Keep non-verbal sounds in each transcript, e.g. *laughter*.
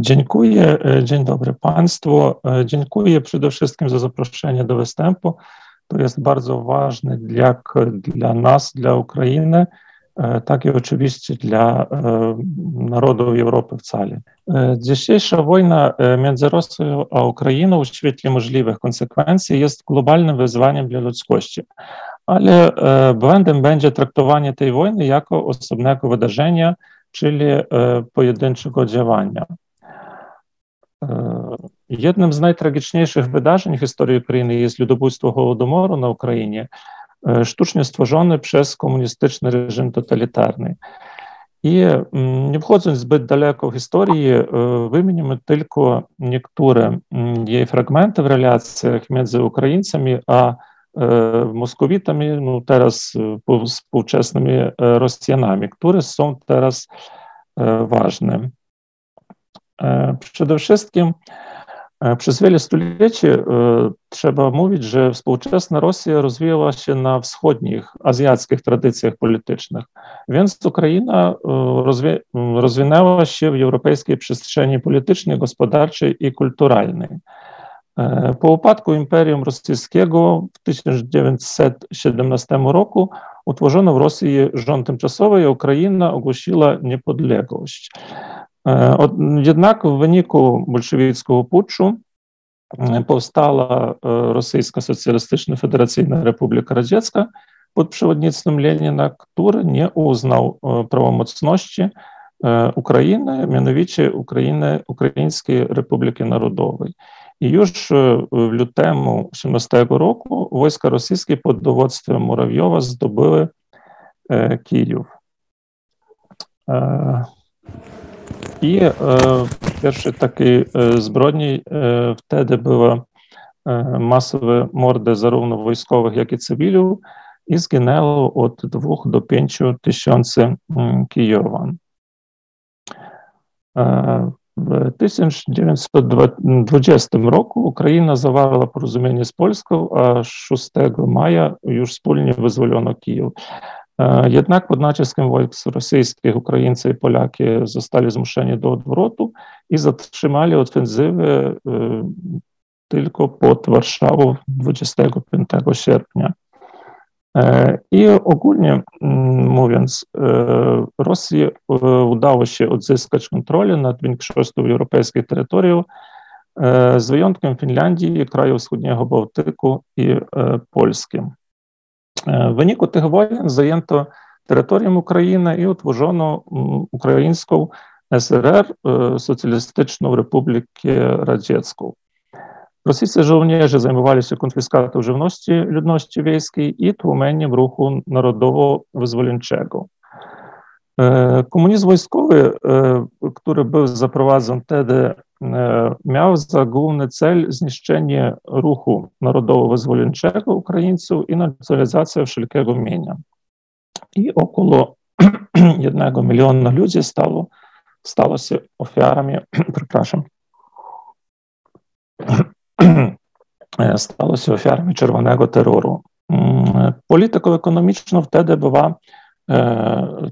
Dziękuję, dzień dobry Państwu. Dziękuję przede wszystkim za zaproszenie do występu. To jest bardzo ważne dla nas, dla Ukrainy, tak i oczywiście dla narodów Europy wcale. Dzisiejsza wojna między Rosją a Ukrainą w świetle możliwych konsekwencji jest globalnym wyzwaniem dla ludzkości. Ale błędem będzie traktowanie tej wojny jako osobnego wydarzenia, czyli pojedynczego działania. Jednym z najtragiczniejszych wydarzeń w historii Ukrainy jest ludobójstwo Hołodomoru na Ukrainie, sztucznie stworzone przez komunistyczny reżim totalitarny. I nie wchodząc zbyt daleko w historię, wymienimy tylko niektóre jej fragmenty w relacjach między Ukraińcami a Moskowitami, no teraz współczesnymi Rosjanami, które są teraz ważne. Przede wszystkim przez wiele stuleci trzeba mówić, że współczesna Rosja rozwijała się na wschodnich, azjackich tradycjach politycznych, więc Ukraina rozwi rozwinęła się w europejskiej przestrzeni politycznej, gospodarczej i kulturalnej. Po upadku Imperium Rosyjskiego w 1917 roku utworzono w Rosji rząd tymczasowy, i Ukraina ogłosiła niepodległość. Jednak w wyniku bolszewickiego puczu powstała Rosyjska Socjalistyczna Federacyjna Republika Radziecka pod przewodnictwem Lenina, który nie uznał prawomocności Ukrainy, mianowicie Ukrainy, Ukraińskiej Republiki Narodowej. I już w lutym 18 roku wojska rosyjskie pod dowództwem Murawiowa zdobyły Kijów. I pierwszy takiej zbrodni wtedy były masowe mordy zarówno wojskowych, jak i cywilów i zginęło od 2 do 5 tysięcy Kijowan. W 1920 roku Ukraina zawarła porozumienie z Polską, a 6 maja już wspólnie wyzwolono Kijów. Pod naciskiem wojsk rosyjskich Ukraińcy i Polaki zostali zmuszeni do odwrotu i zatrzymali ofensywę tylko pod Warszawą 25 sierpnia. I ogólnie mówiąc, Rosji udało się odzyskać kontrolę nad większością europejskich terytoriów, z wyjątkiem Finlandii, kraju wschodniego Bałtyku i Polski. W wyniku tych wojen zajęto terytorium Ukrainy i utworzono Ukraińską SRR, Socjalistyczną Republikę Radziecką. Rosyjscy żołnierze zajmowali się konfiskatą żywności ludności wiejskiej i tłumieniem ruchu narodowo-wyzwoleńczego. Komunizm wojskowy, który był zaprowadzony wtedy, miał za główny cel zniszczenie ruchu narodowo-wyzwoleńczego Ukraińców i nacjonalizację wszelkiego mienia. I około jednego miliona ludzi stało, stało się ofiarami, przepraszam, stało się ofiarami czerwonego terroru. Polityką ekonomiczną wtedy była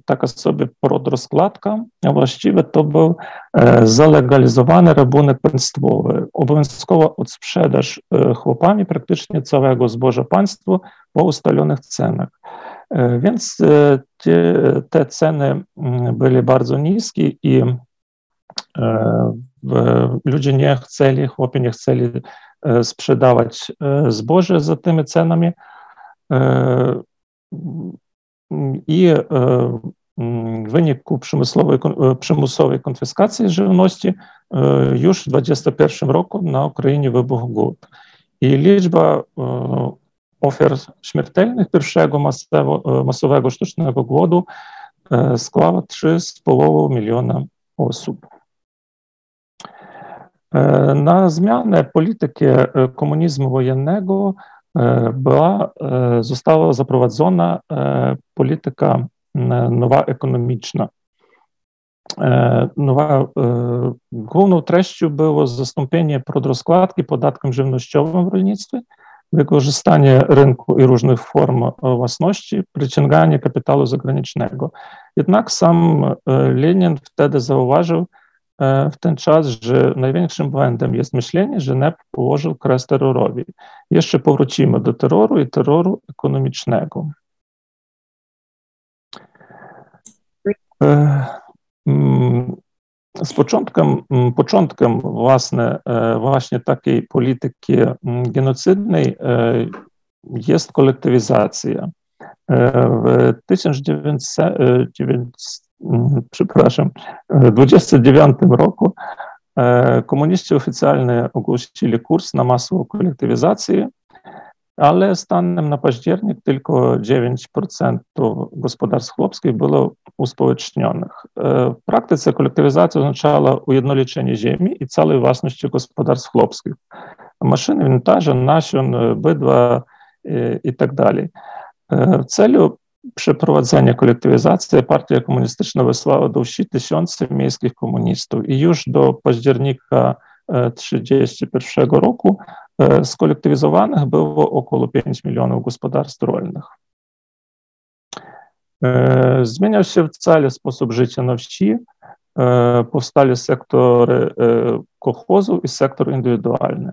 taka sobie podrozkładka, a właściwie to był zalegalizowany rabunek państwowy, obowiązkowa odsprzedaż chłopami praktycznie całego zboża państwu po ustalonych cenach. Więc te, te ceny były bardzo niskie i ludzie nie chcieli, chłopi nie chcieli sprzedawać zboże za tymi cenami i w wyniku przymusowej, przymusowej konfiskacji żywności już w 2021 roku na Ukrainie wybuchł głód. I liczba ofiar śmiertelnych pierwszego masowego, masowego sztucznego głodu składała 3,5 miliona osób. Na zmianę polityki komunizmu wojennego była, została zaprowadzona polityka nowa ekonomiczna. Nowa, główną treścią było zastąpienie podrozkładki podatkiem żywnościowym w rolnictwie, wykorzystanie rynku i różnych form własności, przyciąganie kapitału zagranicznego. Jednak sam Lenin wtedy zauważył, w ten czas, że największym błędem jest myślenie, że NEP położył kres terrorowi. Jeszcze powrócimy do terroru i terroru ekonomicznego. Mm, z początkiem, mm, początkiem własne, właśnie takiej polityki genocydnej jest kolektywizacja. W 1900, przepraszam, w 29 roku komuniści oficjalnie ogłosili kurs na masową kolektywizację, ale stanem na październik tylko 9% gospodarstw chłopskich było uspołecznionych. W praktyce kolektywizacja oznaczała ujednolicenie ziemi i całej własności gospodarstw chłopskich. Maszyny, inwentarza, nasion, bydła i tak dalej. W celu przeprowadzenia kolektywizacji partia komunistyczna wysłała do wsi tysiące miejskich komunistów i już do października 1931 roku skolektywizowanych było około 5 milionów gospodarstw rolnych. Zmieniał się wcale sposób życia na wsi. Powstali sektory kolchozu i sektor indywidualny.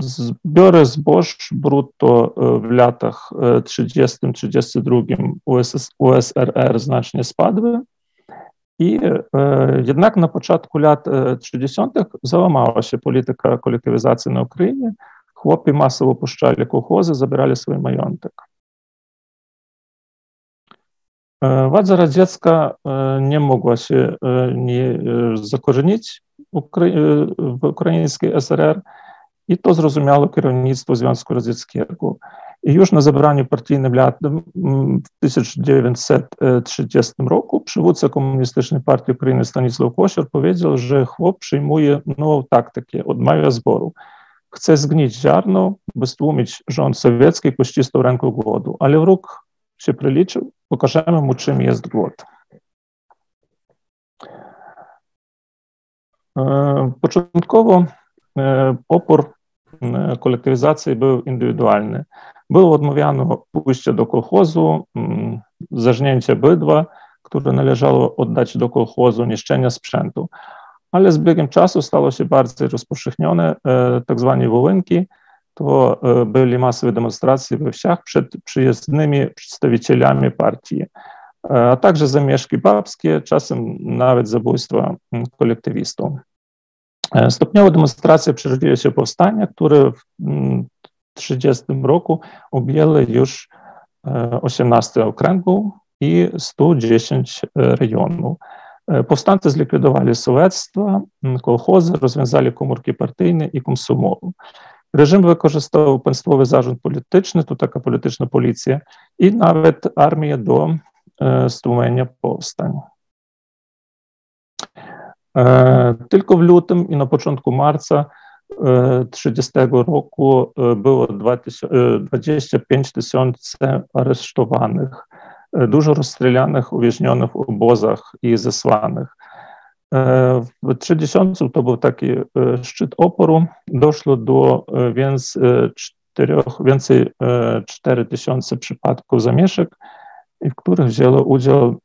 Zbiory zboż brutto w latach 30-32 USRR znacznie spadły i jednak na początku lat 30 załamała się polityka kolektywizacji na Ukrainie. Chłopi masowo opuszczali kolchozy, zabierali swój majątek. Władza radziecka nie mogła się nie zakorzenić w ukraińskiej SRR i to zrozumiało kierownictwo Związku Radzieckiego. I już na zebraniu partyjnym w 1930 roku przywódca Komunistycznej Partii Ukrainy Stanisław Kosior powiedział, że chłop przyjmuje nową taktykę, odmawia zboru. Chce zgnić ziarno, by stłumić rząd sowiecki pościsnął ręką głodu, ale wróg się przeliczył, pokażemy mu, czym jest głód. Początkowo opór kolektywizacji był indywidualny. Było odmawiano pójścia do kolchozu, zażnięcia bydła, które należało oddać do kolchozu, niszczenia sprzętu. Ale z biegiem czasu stało się bardziej rozpowszechnione tak zwane wołynki, to byli masowe demonstracje we wsiach przed przyjezdnymi przedstawicielami partii, a także zamieszki babskie, czasem nawet zabójstwa kolektywistów. Stopniowo demonstracja przerodziła się w powstania, które w 1930 roku objęły już 18 okręgów i 110 rejonów. Powstańcy zlikwidowali sołectwa, kolchozy, rozwiązali komórki partyjne i komsomolu. Reżim wykorzystał państwowy zarząd polityczny, to taka polityczna policja, i nawet armię do stłumienia powstań. Tylko w lutym i na początku marca 30 roku było 25 tysięcy aresztowanych, dużo rozstrzelonych, uwięzionych w obozach i zesłanych. W 30 to był taki szczyt oporu. Doszło do więc czterech, więcej 4 tysiące przypadków zamieszek, w których wzięło udział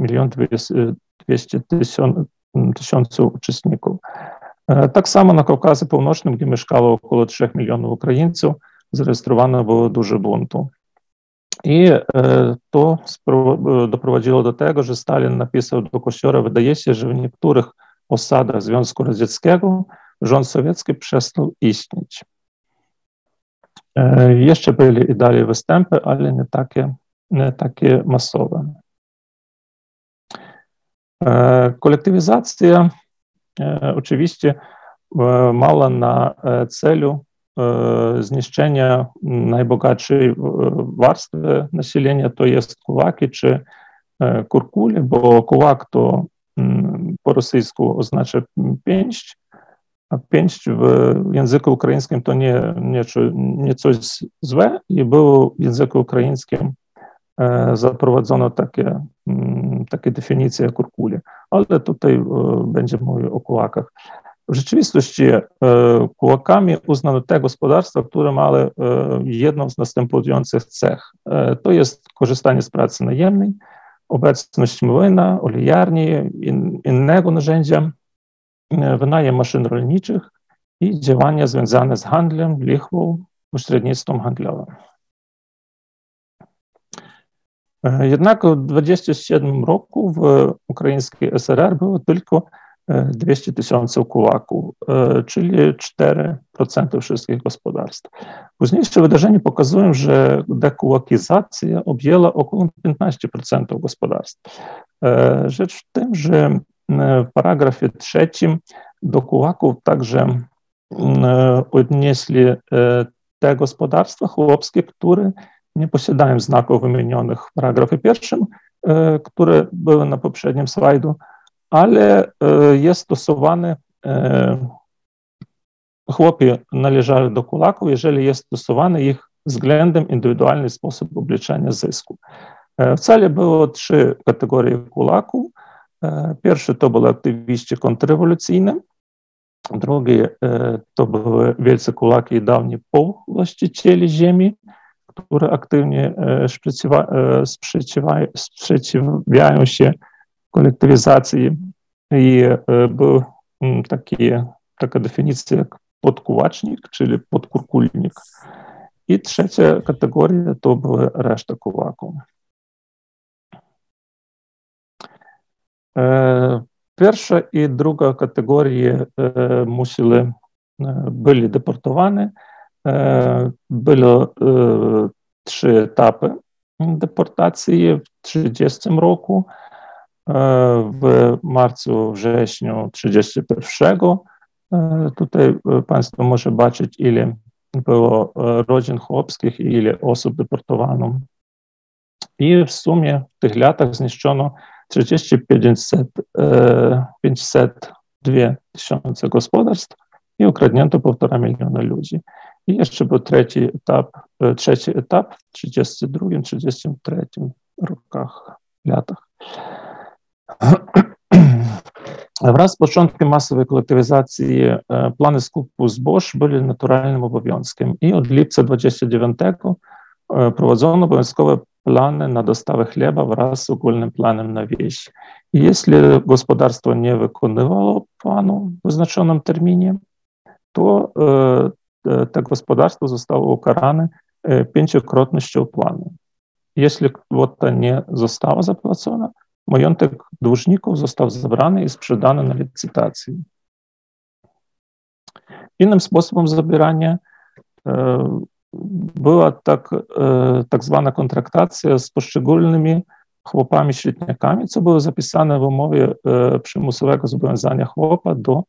1 200 tysięcy uczestników. Tak samo na Kaukazie Północnym, gdzie mieszkało około 3 milionów Ukraińców, zarejestrowano było dużo buntu. I to doprowadziło do tego, że Stalin napisał do Kosiora, wydaje się, że w niektórych osadach Związku Radzieckiego rząd sowiecki przestał istnieć. Jeszcze byli i dalej występy, ale nie takie, nie takie masowe. Kolektywizacja oczywiście mała na celu zniszczenia najbogatszej warstwy nasilenia, to jest kułaki czy kurkuli, bo kułak to po rosyjsku oznacza pięść, a pięść w języku ukraińskim to nie, nie, nie coś złe i było w języku ukraińskim zaprowadzono takie, takie definicje kurkuli, ale tutaj będzie mówił o kułakach. W rzeczywistości kułakami uznano te gospodarstwa, które miały jedną z następujących cech. To jest korzystanie z pracy najemnej, obecność młyna, olejarni, in, innego narzędzia, wynajem maszyn rolniczych i działania związane z handlem, lichwą, pośrednictwem handlowym. Jednak w 27 roku w ukraińskiej SRR było tylko 200 tysięcy kułaków, czyli 4% wszystkich gospodarstw. Późniejsze wydarzenia pokazują, że dekułakizacja objęła około 15% gospodarstw. Rzecz w tym, że w paragrafie trzecim do kułaków także odnieśli te gospodarstwa chłopskie, które nie posiadają znaków wymienionych w paragrafie pierwszym, które były na poprzednim slajdu, ale jest stosowany chłopi należeli do kulaków, jeżeli jest stosowany ich względem indywidualny sposób obliczenia zysku. Wcale było trzy kategorie kulaków. Pierwszy to byli aktywiści kontrrewolucyjni, drugi to były wielcy kulaki i dawni półwłaścicieli ziemi, które aktywnie sprzeciwiają się kolektywizacji i był taki, taka definicja jak podkułacznik, czyli podkurkulnik. I trzecia kategoria to była reszta kułaków. Pierwsza i druga kategorie musieli, byli deportowane. Były trzy etapy deportacji w 1930 roku, w marcu, wrześniu 1931. Tutaj Państwo może zobaczyć, ile było rodzin chłopskich i ile osób deportowano. I w sumie w tych latach zniszczono 30 500, 502 tysiące gospodarstw i ukradnięto półtora miliona ludzi. I jeszcze był trzeci etap, trzeci etap w 32, 33 rokach, latach. *clears throat* Wraz z początkiem masowej kolektywizacji plany skupu zboż byli naturalnym obowiązkiem i od lipca 29 prowadzono obowiązkowe plany na dostawę chleba wraz z ogólnym planem na wieś. I jeśli gospodarstwo nie wykonywało planu w wyznaczonym terminie, to to gospodarstwo zostało ukarane pięciokrotnością planu. Jeśli kwota nie została zapłacona, majątek dłużników został zabrany i sprzedany na licytacji. Innym sposobem zabierania była tak, tak zwana kontraktacja z poszczególnymi chłopami średniakami, co było zapisane w umowie przymusowego zobowiązania chłopa do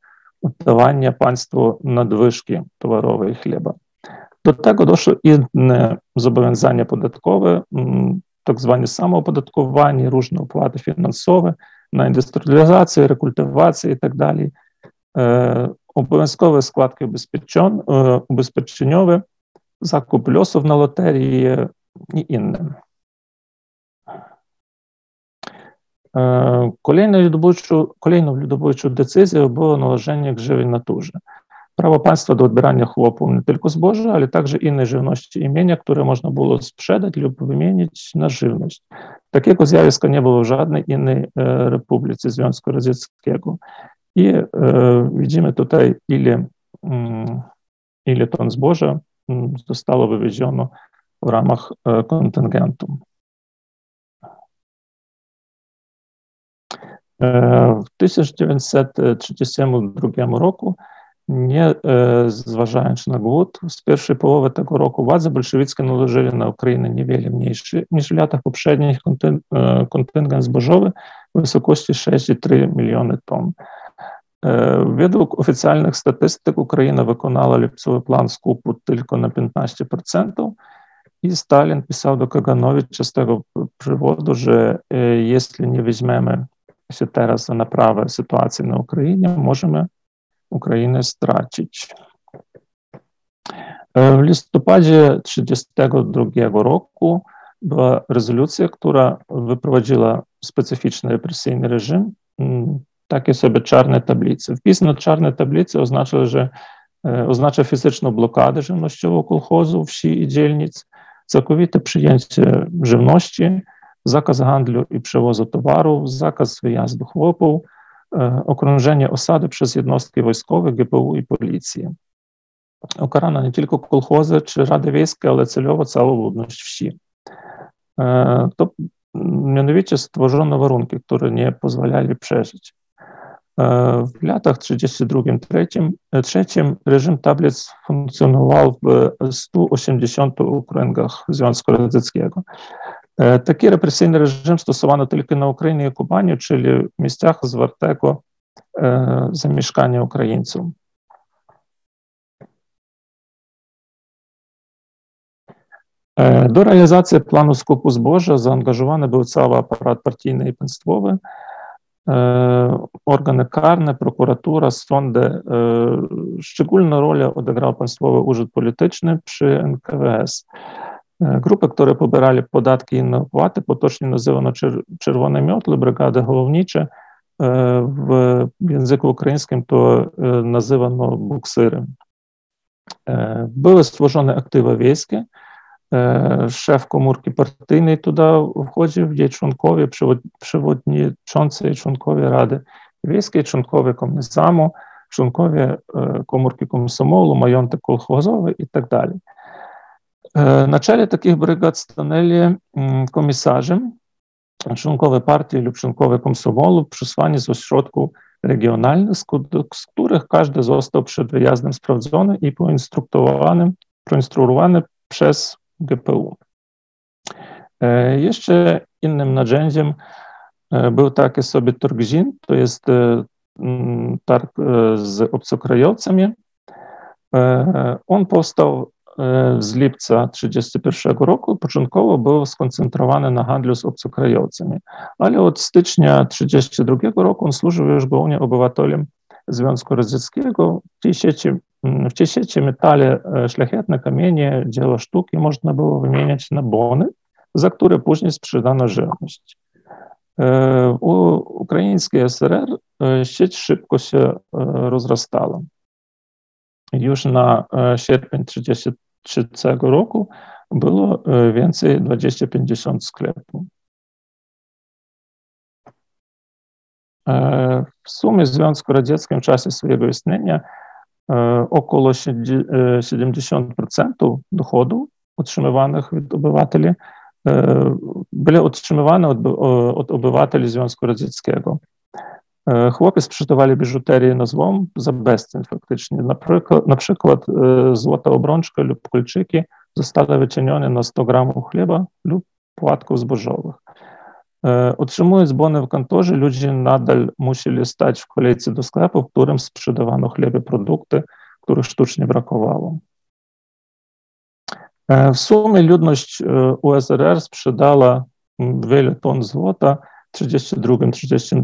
oddawania państwu nadwyżki towarowej chleba. Do tego doszły inne zobowiązania podatkowe, tak zwane samoopodatkowanie, różne opłaty finansowe na industrializację, rekultywację i tak dalej, obowiązkowe składki ubezpieczeniowe, zakup losów na loterii i inne. Kolejną ludobójczą, kolejną decyzją było nałożenie grzywy naturze. Prawo państwa do odbierania chłopów nie tylko zboża, ale także innej żywności i mienia, które można było sprzedać lub wymienić na żywność. Takiego zjawiska nie było w żadnej innej republice Związku Radzieckiego. I widzimy tutaj, ile, ile ton zboża zostało wywieziono w ramach kontyngentu. W 1932 roku, nie zważając na głód, z pierwszej połowy tego roku władze bolszewickie nałożyli na Ukrainę niewiele mniejszy niż w latach poprzednich kontyngent zbożowy w wysokości 6,3 miliony ton. Według oficjalnych statystyk Ukraina wykonała lipcowy plan skupu tylko na 15%, i Stalin pisał do Kaganowicza z tego powodu, że jeśli nie weźmiemy się teraz za naprawę sytuacji na Ukrainie, możemy Ukrainę stracić. W listopadzie 1932 roku była rezolucja, która wyprowadziła specyficzny represyjny reżim, takie sobie czarne tablice. Wpis na czarne tablice oznacza, że oznacza fizyczną blokadę żywnościową kolchozu, wsi i dzielnic, całkowite przyjęcie żywności, zakaz handlu i przewozu towarów, zakaz wyjazdu chłopów, okrążenie osady przez jednostki wojskowe, GPU i policję. Ukarano nie tylko kolchozy czy rady wiejskie, ale celowo całą ludność wsi. To mianowicie stworzono warunki, które nie pozwalali przeżyć. W latach 32-33 reżim tablic funkcjonował w 180 okręgach Związku Radzieckiego. Е, такий репресивний режим стосовано тільки на Україні і Кубані, чи в місцях з вертеку е, замішкання українців. Е, до реалізації плану скупу збожжя заангажований був цілий апарат партійний і панствовий, органи карне, прокуратура, сонди. Щегульну роль одіграв панствовий ужит політичний при НКВС. Pobierali podatki i inne opłaty, potocznie nazywano czerwone miotły, brygady головnicze. W języku ukraińskim to nazywano buksyry. Były stworzone aktywy wiejskie, szef komórki partyjnej туди входив, є i członkowie Rady Wiejskiej, członkowie Komizamу, członkowie komórki komsomolu, majątek kolchozowy i tak dalej. Na czele takich brygad stanęli komisarze, członkowie partii lub członkowie komsomolu, przysłani z ośrodków regionalnych, z których każdy został przed wyjazdem sprawdzony i poinstruktowany, poinstruowany przez GPU. Jeszcze innym narzędziem był taki sobie Torgzin, to jest targ z obcokrajowcami. On powstał z lipca 1931 roku. Początkowo był skoncentrowany na handlu z obcokrajowcami, ale od stycznia 1932 roku on służył już głównie obywatelom Związku Radzieckiego. W tej sieci w tej sieci metale szlachetne, kamienie, dzieła sztuki można było wymieniać na bony, za które później sprzedano żywność. U ukraińskiej SRR sieć szybko się rozrastała. Już na sierpień 1933 roku było więcej 20-50 sklepów. W sumie w Związku Radzieckim w czasie swojego istnienia około 70% dochodów otrzymywanych od obywateli były otrzymywane od, od obywateli Związku Radzieckiego. Chłopy sprzedawali biżuterię na złom za bezcen faktycznie. Na przykład, na przykład złota obrączka lub kolczyki zostały wycenione na 100 gramów chleba lub płatków zbożowych. Otrzymując bony w kantorze, ludzie nadal musieli stać w kolejce do sklepu, w którym sprzedawano chleb i produkty, których sztucznie brakowało. W sumie ludność USRR sprzedała wiele ton złota w 1932-1933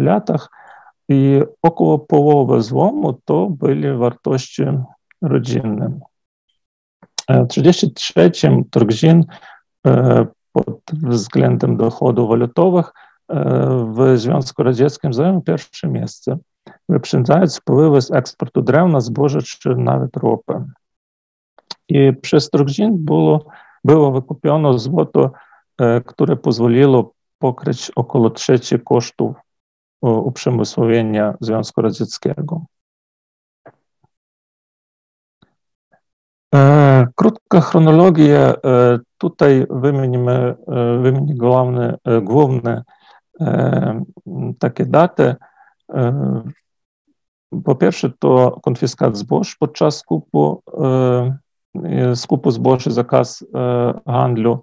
latach i około połowy złomu to były wartości rodzinne. W 1933 Torgzin pod względem dochodów walutowych w Związku Radzieckim zajął pierwsze miejsce, wyprzedzając wpływy z eksportu drewna, zboża czy nawet ropy. I przez Trogzin było, było wykupiono złoto, które pozwoliło pokryć około trzeciej kosztów uprzemysłowienia Związku Radzieckiego. Krótka chronologia. Tutaj wymienimy, wymienię główne, główne takie daty. Po pierwsze, to konfiskat zboż podczas skupu, skupu zboży, zakaz handlu.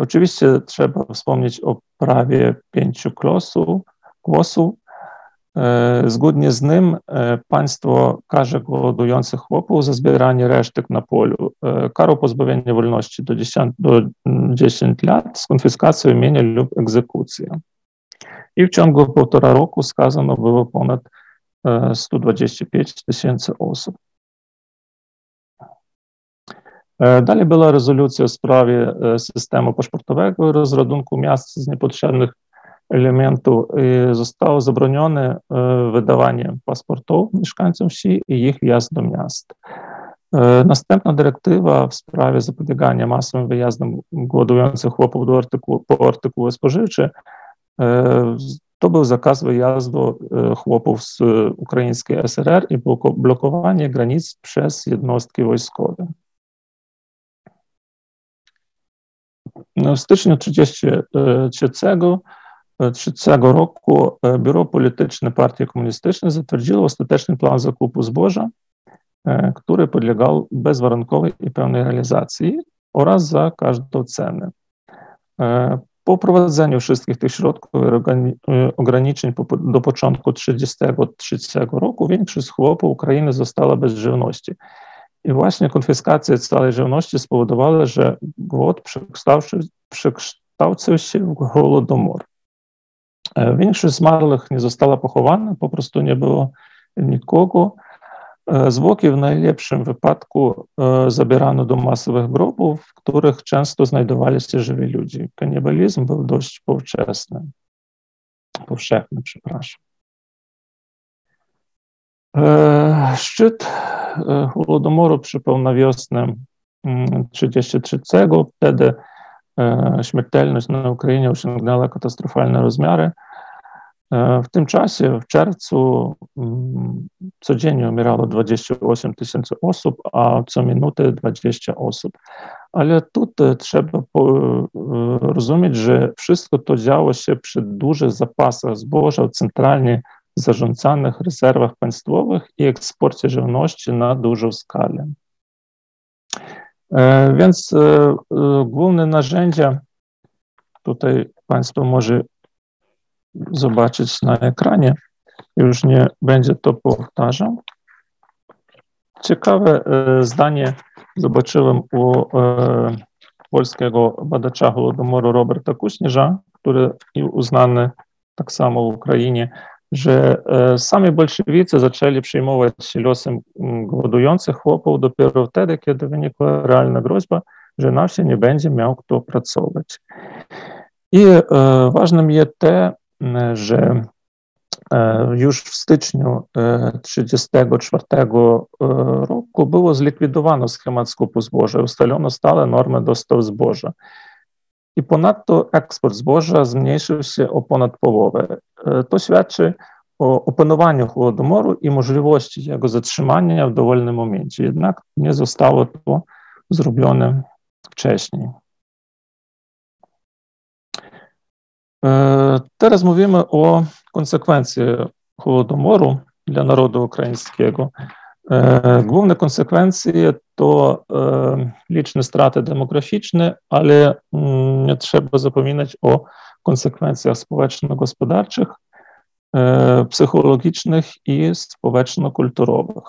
Oczywiście trzeba wspomnieć o prawie pięciu głosów, Zgodnie z nim państwo karze głodujących chłopów za zbieranie resztek na polu, karą pozbawienia wolności do 10, do 10 lat z konfiskacją imienia lub egzekucją. I w ciągu półtora roku skazano było ponad 125 tysięcy osób. Dalej była rezolucja w sprawie systemu paszportowego i rozrodunku miast z niepotrzebnych elementu zostało zabronione wydawanie paszportów mieszkańcom wsi i ich wjazd do miast. Następna dyrektywa w sprawie zapobiegania masowym wyjazdom głodujących chłopów do artykułu, po artykuły spożywcze to był zakaz wyjazdu chłopów z ukraińskiej SRR i blokowanie granic przez jednostki wojskowe. W styczniu 1933 roku Biuro Polityczne Partii Komunistycznej zatwierdziło ostateczny plan zakupu zboża, który podlegał bezwarunkowej i pełnej realizacji oraz za każdą cenę. Po wprowadzeniu wszystkich tych środków i ograniczeń do początku 1933 roku większość chłopów Ukrainy została bez żywności. I właśnie konfiskacja całej żywności spowodowała, że głód przekształcił się w głodomor. Większość zmarłych nie została pochowana, po prostu nie było nikogo. Zwłoki w najlepszym wypadku zabierano do masowych grobów, w których często znajdowali się żywi ludzie. Kanibalizm był dość powszechny. Powszechny, przepraszam. Szczyt Holodomoru przypał na wiosnę 1933. Wtedy śmiertelność na Ukrainie osiągnęła katastrofalne rozmiary. W tym czasie, w czerwcu, codziennie umierało 28 tysięcy osób, a co minutę 20 osób. Ale tutaj trzeba rozumieć, że wszystko to działo się przy dużych zapasach zboża, centralnie zarządzanych rezerwach państwowych i eksporcie żywności na dużą skalę. Więc główne narzędzia, tutaj Państwo może zobaczyć na ekranie, już nie będzie to powtarzał. Ciekawe zdanie zobaczyłem u polskiego badacza Holodomoru Roberta Kuśnierza, który uznany tak samo w Ukrainie, że sami bolszewicy zaczęli przejmować się losem głodujących chłopów dopiero wtedy, kiedy wynikła realna groźba, że na wsi nie będzie miał kto pracować. I ważnym jest to, że już w styczniu 1934 roku było zlikwidowano schemat skupu zboża, ustalono stale normy dostaw zboża. I ponadto eksport zboża zmniejszył się o ponad połowę. To świadczy o opanowaniu Chłodomoru i możliwości jego zatrzymania w dowolnym momencie. Jednak nie zostało to zrobione wcześniej. Teraz mówimy o konsekwencjach Chłodomoru dla narodu ukraińskiego. Główne konsekwencje to liczne straty demograficzne, ale nie trzeba zapominać o konsekwencjach społeczno-gospodarczych, psychologicznych i społeczno-kulturowych.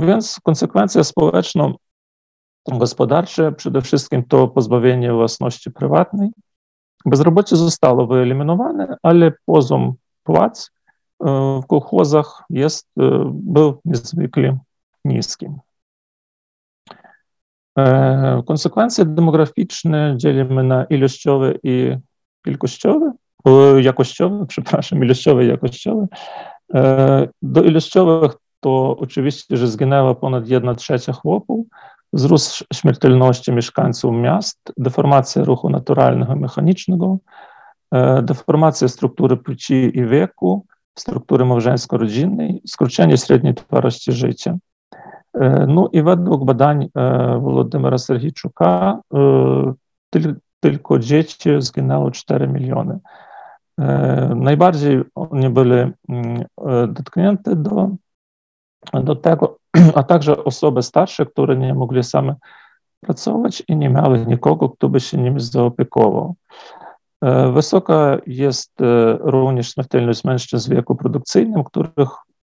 Więc konsekwencje społeczno-gospodarcze przede wszystkim to pozbawienie własności prywatnej. Bezrobocie zostało wyeliminowane, ale poziom płac w kolchozach jest, był niezwykle niski. Konsekwencje demograficzne dzielimy na ilościowe i jakościowe, jakościowe, *laughs* przepraszam, ilościowe i jakościowe. Do ilościowych to oczywiście, że zginęła ponad 1 trzecia chłopów, wzrost śmiertelności mieszkańców miast, deformacja ruchu naturalnego i mechanicznego, deformacja struktury płci i wieku, struktury małżeńsko-rodzinnej, skrócenie średniej trwałości życia. No i według badań Володимира Сергійчука tylko dzieci zginęło 4 miliony. Najbardziej oni byli dotknięte do, do tego, *clears throat* a także osoby starsze, które nie mogli same pracować i nie miały nikogo, kto by się nimi zaopiekował. Wysoka jest również śmiertelność mężczyzn w wieku produkcyjnym, których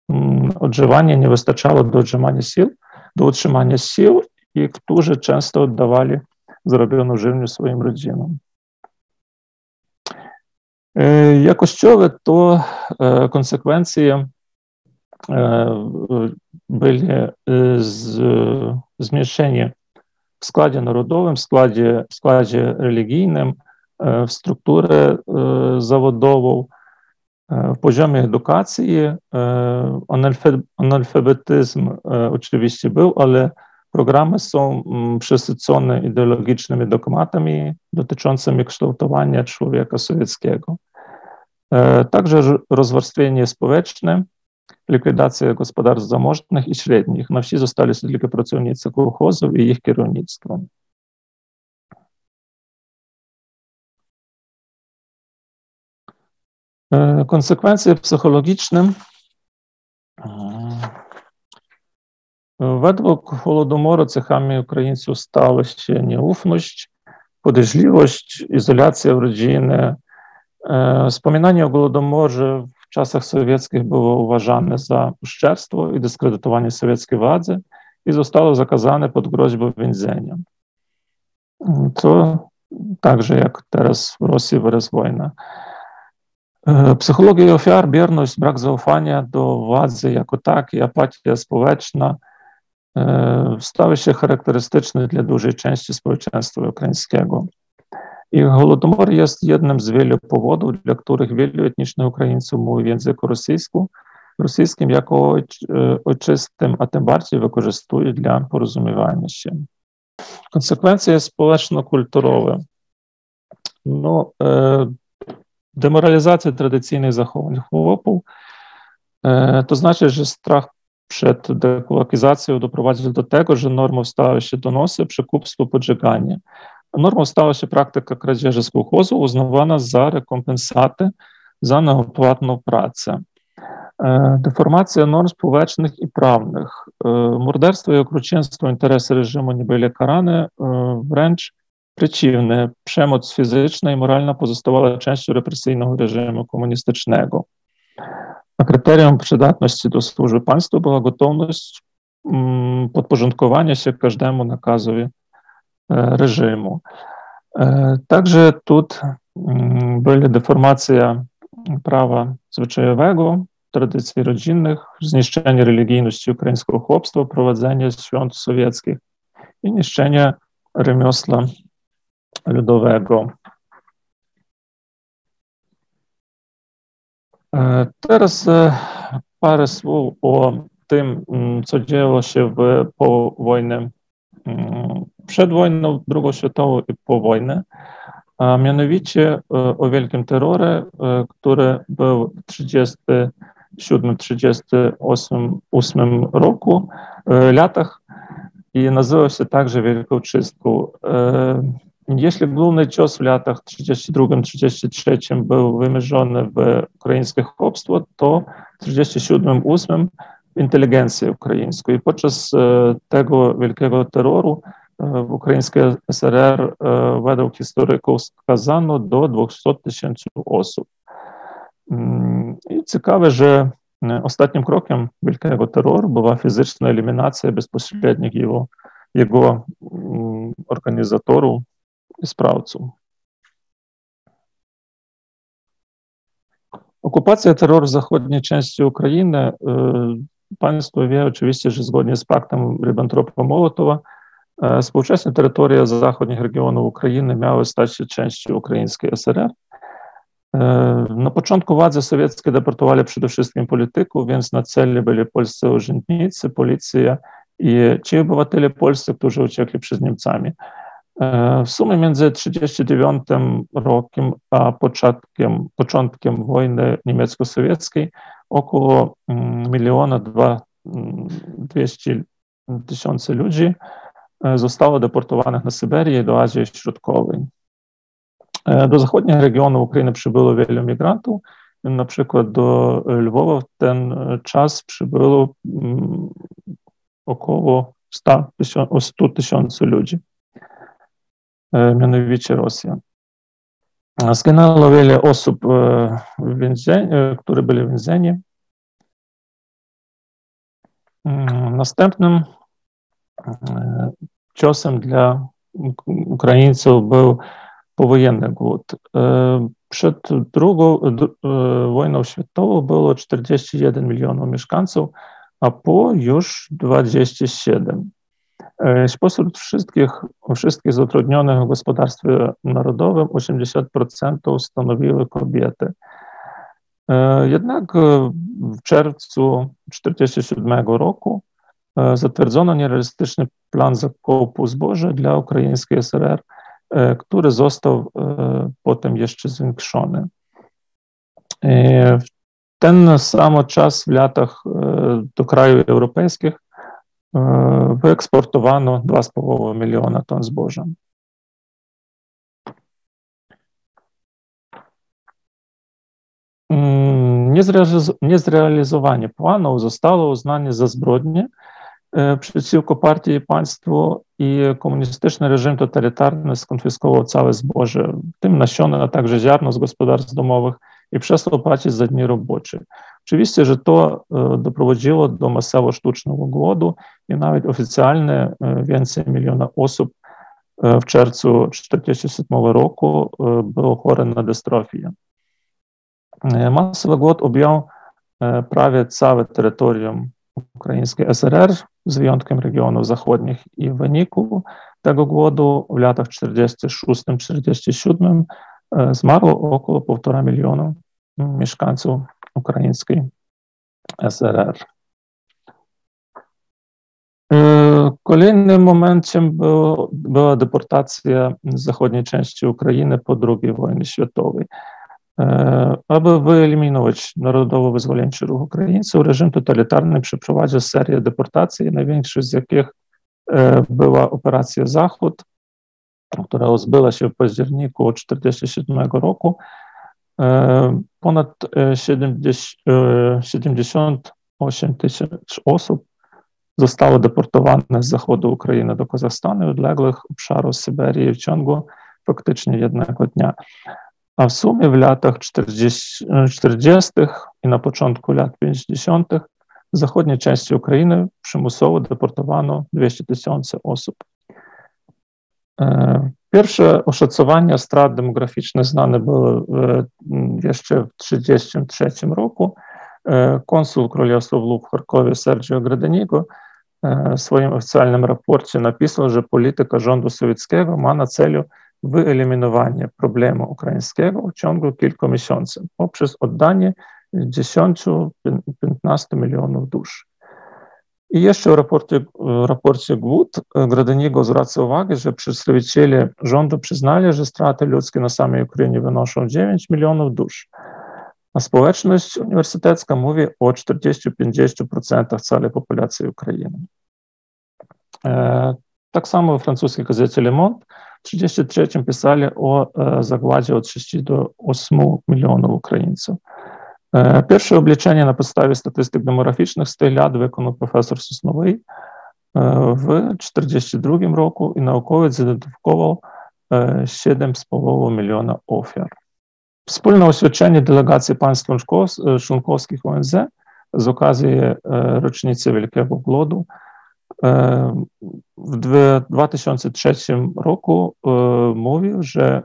do utrzymania sił, do utrzymania sił i którzy często oddawali zarobioną żywność swoim rodzinom. Jakościowe to konsekwencje byli z, zmniejszenie w składzie narodowym, w składzie, w składzie religijnym, w strukturę zawodową, W poziomie edukacji analfabetyzm oczywiście był, ale programy są przesycone ideologicznymi dogmatami dotyczącymi kształtowania człowieka sowieckiego. Także rozwarstwienie społeczne, likwidacja gospodarstw zamożnych i średnich. Na wsi zostali tylko pracownicy kołchozów i ich kierownictwo. Konsekwencje psychologiczne Według Holodomoru cechami Ukraińców stały się nieufność, podejrzliwość, izolacja rodziny. Wspominanie o Głodomorze w czasach sowieckich było uważane za oszczerstwo i dyskredytowanie sowieckiej władzy i zostało zakazane pod groźbą więzienia. To także jak teraz w Rosji wyraz wojna. Brak zaufania do władzy jako takiej, apatia społeczna stały się charakterystyczne dla dużej części społeczeństwa ukraińskiego. I Holodomor jest jednym z wielu powodów, dla których wielu etnicznych Ukraińców mówi w języku rosyjsku, rosyjskim jako ojczystym, a tym bardziej wykorzystuje dla porozumiewania się. Konsekwencje społeczno-kulturowe. No, zachowań chłopów, to znaczy, że strach przed dekolokizacją doprowadził do tego, że normą stały się donosy, przekupstwo, podżeganie. Normą stała się praktyka kradzieży z kołchozu, uznawana za rekompensaty za nieopłatną pracę. Deformacja norm społecznych i prawnych. Morderstwo i okrucieństwo interesy reżimu nie były karane, wręcz przeciwnie, przemoc fizyczna i moralna pozostawała częścią represyjnego reżimu komunistycznego. A kryterium przydatności do służby państwu była gotowość podporządkowania się każdemu nakazowi reżimu. Także tu były deformacja prawa zwyczajowego, tradycji rodzinnych, zniszczenie religijności ukraińskiego chłopstwa, prowadzenie świąt sowieckich i niszczenie rzemiosła ludowego. Teraz parę słów o tym, co działo się w, po wojnie, przed wojną drugą światową i po wojnie, a mianowicie o wielkim terrorze, który był w 1937-1938 roku, latach i nazywał się także Wielką Czystką. Główny cios w latach 32-33 był wymierzony w ukraińskie chłopstwo, to w 37-8 w inteligencję ukraińską. I podczas tego wielkiego terroru w ukraińskiej SRR według historyków skazano do 200 tysięcy osób. I ciekawe, że ostatnim krokiem wielkiego terroru była fizyczna eliminacja bezpośrednich jego, jego organizatorów, sprawców. Okupacja terroru w zachodniej części Ukrainy, państwo wie oczywiście, że zgodnie z paktem Ribbentropa-Mołotowa współczesne terytoria zachodnich regionów Ukrainy miały stać się częścią ukraińskiej SRR. Na początku władze sowieckie deportowali przede wszystkim polityków, więc na celi byli polscy urzędnicy, policja i ci obywatele polscy, którzy uciekli przed Niemcami. W sumie między 1939 rokiem a początkiem, początkiem wojny niemiecko-sowieckiej około miliona dwieście tysięcy ludzi zostało deportowanych na Syberię i do Azji Środkowej. Do zachodnich regionów Ukrainy przybyło wielu migrantów, na przykład do Lwowa w ten czas przybyło około 100 tysięcy ludzi mianowicie Rosja. Zginęło wiele osób, w więzieniu, które byli w więzieniu. Następnym ciosem dla Ukraińców był powojenny głód. Przed drugą wojną światową było 41 milionów mieszkańców, a po już 27. Spośród wszystkich, wszystkich zatrudnionych w gospodarstwie narodowym 80% stanowiły kobiety. Jednak w czerwcu 1947 roku zatwierdzono nierealistyczny plan zakupu zboża dla ukraińskiej SRR, który został potem jeszcze zwiększony. W ten sam czas w latach do krajów europejskich wyeksportowano 2,5 miliona ton zboża. Niezrealizowanie planu zostało uznane za zbrodnię przeciwko partii i państwu i komunistyczny reżim totalitarny skonfiskował całe zboże, w tym nasiona, a także ziarno z gospodarstw domowych przestał płacić za dni robocze. Oczywiście, że to doprowadziło do masowego sztucznego głodu i nawet oficjalnie więcej miliona osób w czerwcu 1947 roku było chore na dystrofię. Masowy głód objął prawie całe terytorium ukraińskiej SRR, z wyjątkiem regionów zachodnich i w wyniku tego głodu w latach 46-47 zmarło około 1,5 miliona ukraińskiej SRR. Kolejnym momentem było, była deportacja z zachodniej części Ukrainy po II wojnie światowej. Aby wyeliminować Narodowo-Wyzwoleńczy Ruch Ukraińców, reżim totalitarny przeprowadził serię deportacji, największą z jakich była operacja Zachód, która odbyła się w październiku 1947 roku. Ponad 78 tysięcy osób zostało deportowane z zachodu Ukrainy do Kazachstanu i odległych obszarów Syberii w ciągu faktycznie jednego dnia. A w sumie w latach 40, 40. i na początku lat 50. w zachodniej części Ukrainy przymusowo deportowano 200 tysięcy osób. Pierwsze oszacowania strat demograficznych znane były jeszcze w 1933 roku. Konsul Królestwa w Charkowie Sergio Gradenigo w swoim oficjalnym raporcie napisał, że polityka rządu sowieckiego ma na celu wyeliminowanie problemu ukraińskiego w ciągu kilku miesięcy poprzez oddanie 10-15 milionów dusz. I jeszcze w raporcie, w raporcie GUT Gradeniego zwraca uwagę, że przedstawiciele rządu przyznali, że straty ludzkie na samej Ukrainie wynoszą 9 milionów dusz. A społeczność uniwersytecka mówi o 40-50% całej populacji Ukrainy. Tak samo w francuskiej gazecie Le Monde w 1933 pisali o zagładzie od 6 do 8 milionów Ukraińców. Е, перше облічення на підставі статистик демографічних стигляд виконав професор Сосновий е, в 1942 року і науковець ідентифікував 7,5 е, мільйона офір. Спільне освячення делегації панських Шунковських ОНЗ з оказії річниці Великого Глоду – w 2003 roku mówił, że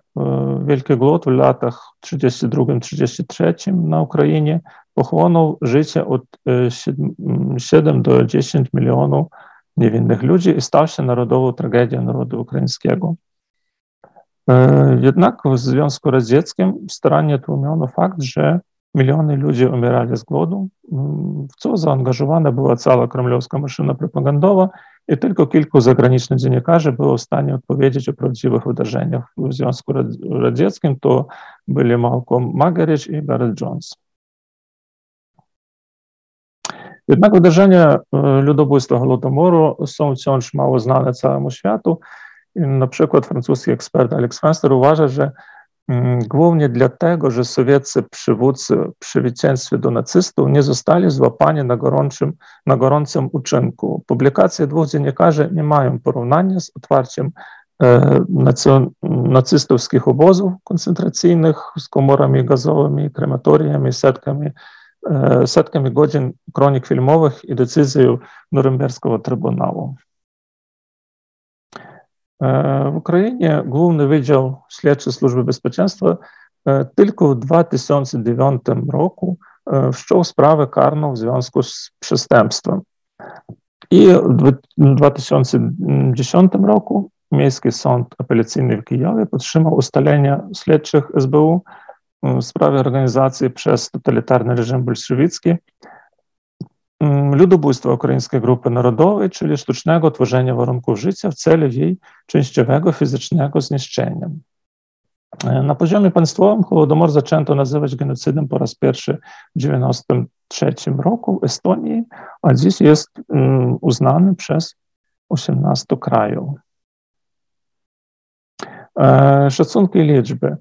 Wielki Głód w latach 32-33 na Ukrainie pochłonął życie od 7 do 10 milionów niewinnych ludzi i stał się narodową tragedią narodu ukraińskiego. Jednak w Związku Radzieckim starannie tłumiono fakt, że miliony ludzi umierali z głodu, w co zaangażowana była cała kremlowska maszyna propagandowa i tylko kilku zagranicznych dziennikarzy było w stanie odpowiedzieć o prawdziwych wydarzeniach w Związku Radzieckim. To byli Malcolm Magerich i Gareth Jones. Jednak wydarzenia ludobójstwa Holodomoru są wciąż mało znane całemu światu. I na przykład francuski ekspert Alex Fenster uważa, że głównie dlatego, że sowieccy przywódcy przy przywództwie do nacystów nie zostali złapani na gorącym, na gorącym uczynku. Publikacje dwóch dziennikarzy nie mają porównania z otwarciem e, nacystowskich obozów koncentracyjnych z komorami gazowymi, krematoriami, setkami, e, setkami godzin kronik filmowych i decyzją Norymberskiego Trybunału. W Ukrainie Główny Wydział Śledczy Służby Bezpieczeństwa tylko w 2009 roku wszczął sprawę karną w związku z przestępstwem. I w 2010 roku Miejski Sąd Apelacyjny w Kijowie podtrzymał ustalenia śledczych SBU, w sprawie organizacji przez totalitarny reżim bolszewicki ludobójstwa Ukraińskiej Grupy Narodowej, czyli sztucznego tworzenia warunków życia w celu jej częściowego fizycznego zniszczenia. Na poziomie państwowym Hołodomor zaczęto nazywać genocydem po raz pierwszy w 1993 roku w Estonii, a dziś jest uznany przez 18 krajów. Szacunki liczby.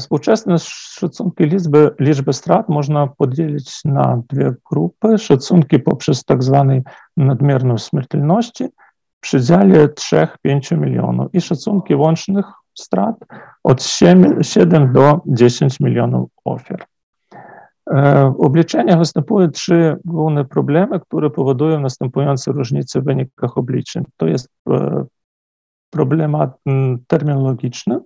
Współczesne szacunki liczby, liczby strat można podzielić na dwie grupy. Szacunki poprzez tak zwanej nadmierną śmiertelności w przedziale 3-5 milionów i szacunki łącznych strat od 7 do 10 milionów ofiar. W obliczeniach występują trzy główne problemy, które powodują następujące różnice w wynikach obliczeń. To jest problemat terminologiczny,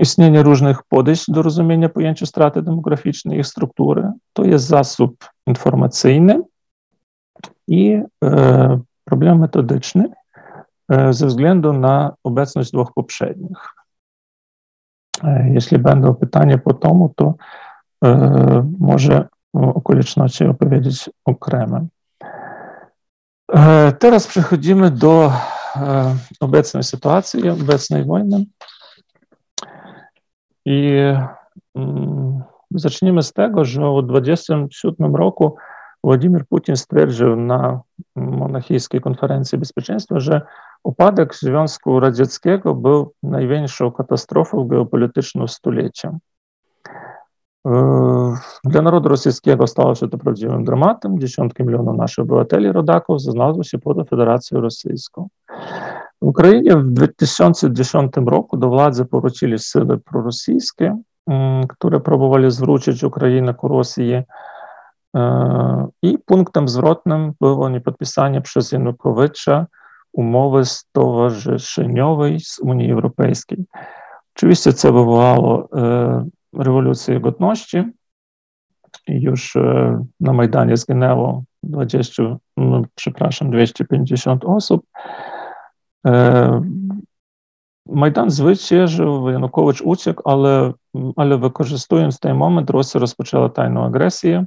istnienie różnych podejść do rozumienia pojęcia straty demograficznej, ich struktury. To jest zasób informacyjny i problem metodyczny ze względu na obecność dwóch poprzednich. Jeśli będą pytania po tomu, to może okoliczności opowiedzieć okremo. Teraz przechodzimy do obecnej sytuacji, obecnej wojny. I zaczniemy z tego, że w 27 roku Władimir Putin stwierdził na monachijskiej konferencji bezpieczeństwa, że upadek Związku Radzieckiego był największą katastrofą geopolityczną stulecia. Dla narodu rosyjskiego stało się to prawdziwym dramatem. Dziesiątki milionów naszych obywateli, rodaków znalazło się pod Federacją Rosyjską. W Ukrainie w 2010 roku do władzy powrócili siły prorosyjskie, które próbowali zwrócić Ukrainę ku Rosji. I punktem zwrotnym było niepodpisanie przez Janukowycza umowy stowarzyszeniowej z Unii Europejskiej. Oczywiście to wywołało rewolucję godności. Już na Majdanie zginęło 20, no, przepraszam, 250 osób. Majdan zwyciężył, Janukowicz uciekł, ale, ale wykorzystując ten moment, Rosja rozpoczęła tajną agresję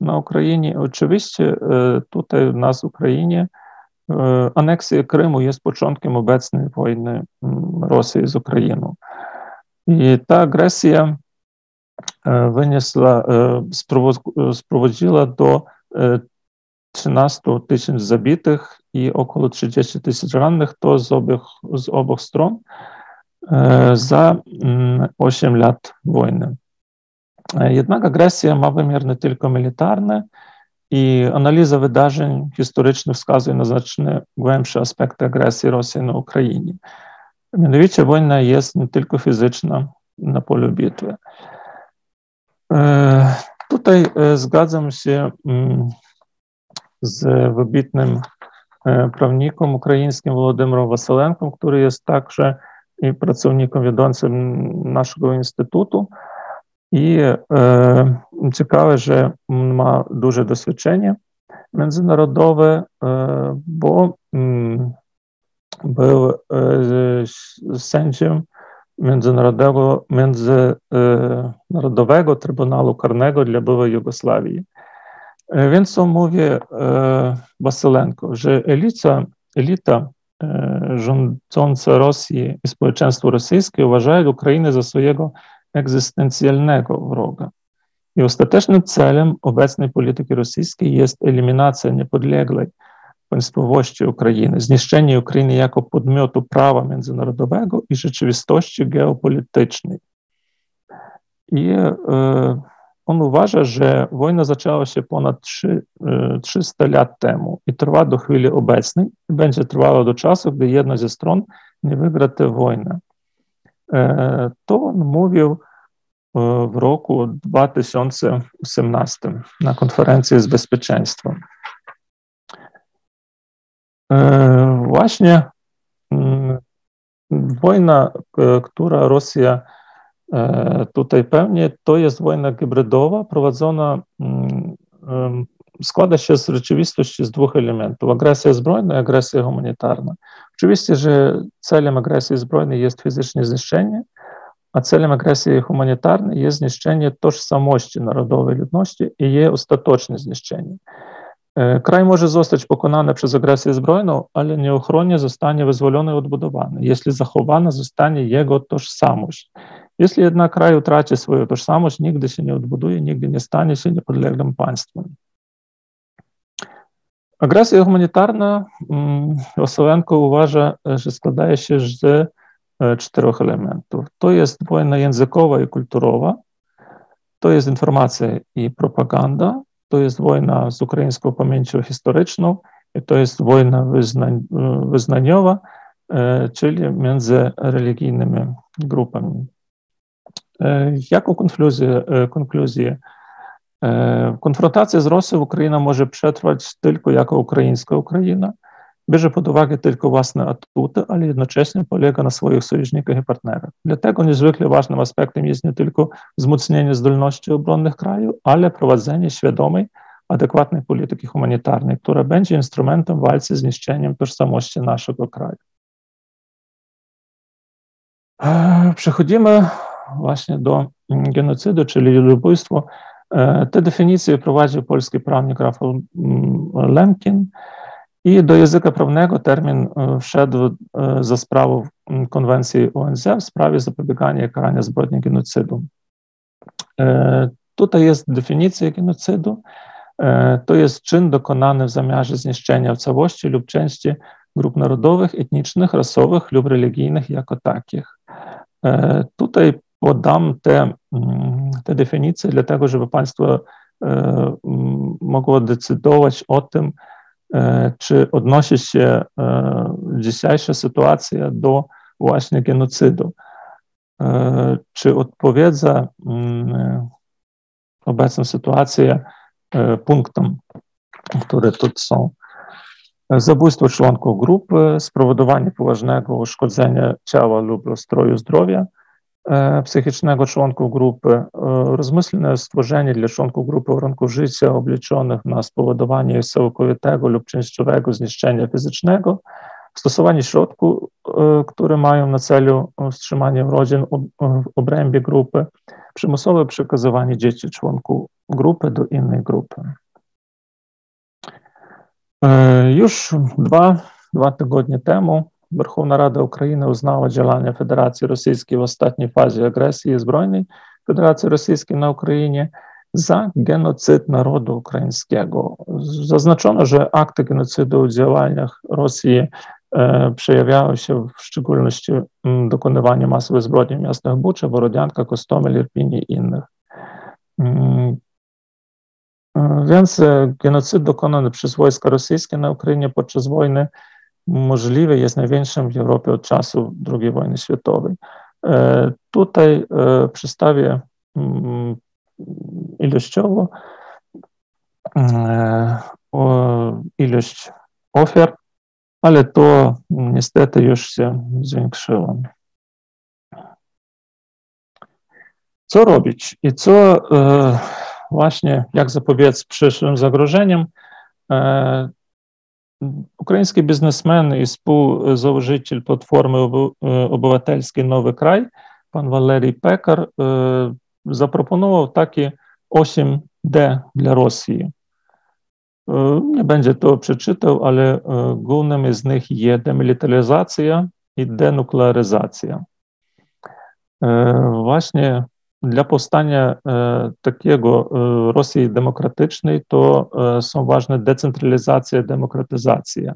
na Ukrainie. Oczywiście tutaj u nas w Ukrainie aneksja Krymu jest początkiem obecnej wojny Rosji z Ukrainą. I ta agresja wyniosła, sprowadziła do 13 tysięcy zabitych i około 30 tysięcy rannych, to z obu, z obu stron za 8 lat wojny. Jednak agresja ma wymiar nie tylko militarny i analiza wydarzeń historycznych wskazuje na znacznie głębsze aspekty agresji Rosji na Ukrainie. Mianowicie wojna jest nie tylko fizyczna na polu bitwy. Tutaj zgadzam się z wybitnym prawnikiem ukraińskim Володимиром Василенком, pracownikiem wiodącym naszego instytutu. I e, ciekawe, że ma duże doświadczenie międzynarodowe, e, bo mm, był e, sędzią Międzynarodowego, Międzynarodowego Trybunału Karnego dla byłej Jugosławii. On mówi Wasylenko, że elita, elita rządząca Rosji i społeczeństwo rosyjskie uważają Ukrainę za swojego egzystencjalnego wroga. I ostatecznym celem obecnej polityki rosyjskiej jest eliminacja niepodległej państwowości Ukrainy, zniszczenie Ukrainy jako podmiotu prawa międzynarodowego i rzeczywistości geopolitycznej. I uważa, że wojna zaczęła się ponad 3, 300 lat temu i trwa do chwili obecnej i będzie trwała do czasu, gdy jedna ze stron nie wygra tę wojnę. To on mówił w roku 2018 na konferencji z bezpieczeństwem. Właśnie wojna, która Rosja tutaj pełni, to jest wojna hybrydowa prowadzona, składa się z rzeczywistości z dwóch elementów: agresja zbrojna i agresja humanitarna. Oczywiście, że celem agresji zbrojnej jest fizyczne zniszczenie, a celem агресії гуманітарної є знищення tożsamości narodowej ludności і є остаточне знищення. Kraj może zostać pokonany przez agresję zbrojną, ale nieuchronnie zostanie wyzwolony i odbudowany, jeśli zachowana zostanie jego tożsamość. Jeśli jednak kraj utraci swoją tożsamość, nigdy się nie odbuduje, nigdy nie stanie się niepodległym państwem. Agresja humanitarna Osowенко uważa, że składaje się z czterech elementów. To jest wojna językowa i kulturowa, to jest informacja i propaganda, to jest wojna z ukraińską pamięcią historyczną i to jest wojna wyznań, wyznaniowa, czyli między religijnymi grupami. Jaką konkluzję, konkluzję? Konfrontacja z Rosją Ukraina może przetrwać tylko jako ukraińska Ukraina, bierze pod uwagę tylko własne atuty, ale jednocześnie polega na swoich sojusznikach i partnerach. Dlatego niezwykle ważnym aspektem jest nie tylko wzmocnienie zdolności obronnych kraju, ale prowadzenie świadomej, adekwatnej polityki humanitarnej, która będzie instrumentem walki z niszczeniem tożsamości naszego kraju. Przechodzimy właśnie do genocydu, czyli ludobójstwo. Te definicje prowadził polski prawnik Rafał Lemkin. I do języka prawnego termin wszedł za sprawą konwencji ONZ w sprawie zapobiegania i karania zbrodni genocydu. Tutaj jest definicja genocydu. To jest czyn dokonany w zamiarze zniszczenia w całości lub części grup narodowych, etnicznych, rasowych lub religijnych jako takich. Tutaj podam te, te definicje, dlatego żeby Państwo mogło decydować o tym, czy odnosi się dzisiejsza sytuacja do właśnie genocydu. Czy odpowiedza obecną sytuację punktom, które tu są. Zabójstwo członków grupy, spowodowanie poważnego uszkodzenia ciała lub ustroju zdrowia psychicznego członków grupy, rozmyślne stworzenie dla członków grupy warunków życia obliczonych na spowodowanie całkowitego lub częściowego zniszczenia fizycznego, stosowanie środków, które mają na celu wstrzymanie rodzin w obrębie grupy, przymusowe przekazywanie dzieci członków grupy do innej grupy. Już dwa, dwa tygodnie temu Верховна Рада України узнала działania Федерації Російської в ostatniej fazie agresji zbrojnej Federacji Rosyjskiej na Ukrainie za genocyd narodu ukraińskiego. Zaznaczono, że akty genocydu w działaniach Rosji e, przejawiały się w szczególności m, dokonywaniem masowych zbrodni w miastach Bucze, Borodianka, Kostomel, Irpinie i innych. Mm, więc genocyd dokonany przez wojska rosyjskie na Ukrainie podczas wojny możliwy jest największym w Europie od czasów II wojny światowej. Tutaj przedstawię ilościowo ilość ofiar, ale to niestety już się zwiększyło. Co robić i co właśnie, jak zapobiec przyszłym zagrożeniom? Ukraiński biznesmen i współzałożyciel Platformy Obywatelskiej Nowy Kraj, pan Walerii Pekar, zaproponował takie 8D dla Rosji. Nie będzie to przeczytał, ale głównym z nich jest demilitaryzacja i denuklearyzacja. Właśnie powstania takiego Rosji demokratycznej to są ważne decentralizacja i demokratyzacja.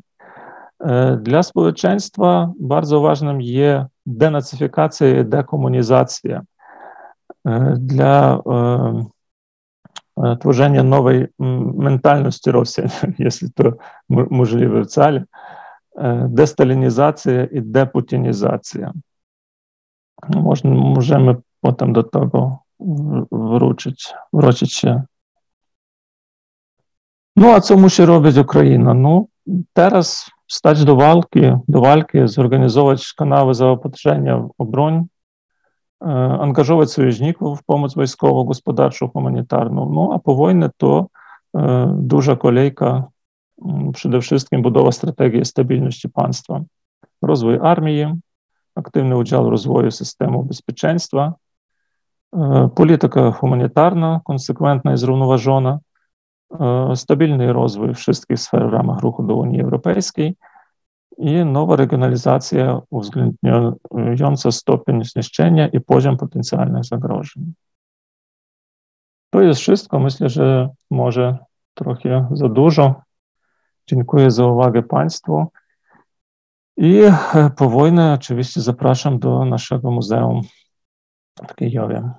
Dla społeczeństwa bardzo ważnym jest denacyfikacja i dekomunizacja. Dla tworzenia nowej mentalności Rosji, jeśli to możliwe wcale, destalinizacja i deputinizacja. Można, możemy potem do tego wrócić, wrócić się. No a co musi robić Ukraina? No teraz stać do walki, do walki, zorganizować kanały zaopatrzenia w broń, angażować sojuszników pomoc wojskową, gospodarczą, humanitarną. No a po wojnie to duża kolejka, przede wszystkim budowa strategii stabilności państwa, rozwój armii, aktywny udział w rozwoju systemu bezpieczeństwa, polityka humanitarna, konsekwentna i zrównoważona, stabilny rozwój wszystkich sfer w ramach ruchu do Unii Europejskiej i nowa regionalizacja uwzględniająca stopień zniszczenia i poziom potencjalnych zagrożeń. To jest wszystko. Myślę, że może trochę za dużo. Dziękuję za uwagę Państwu. I po wojnie oczywiście zapraszam do naszego muzeum w Kijowie.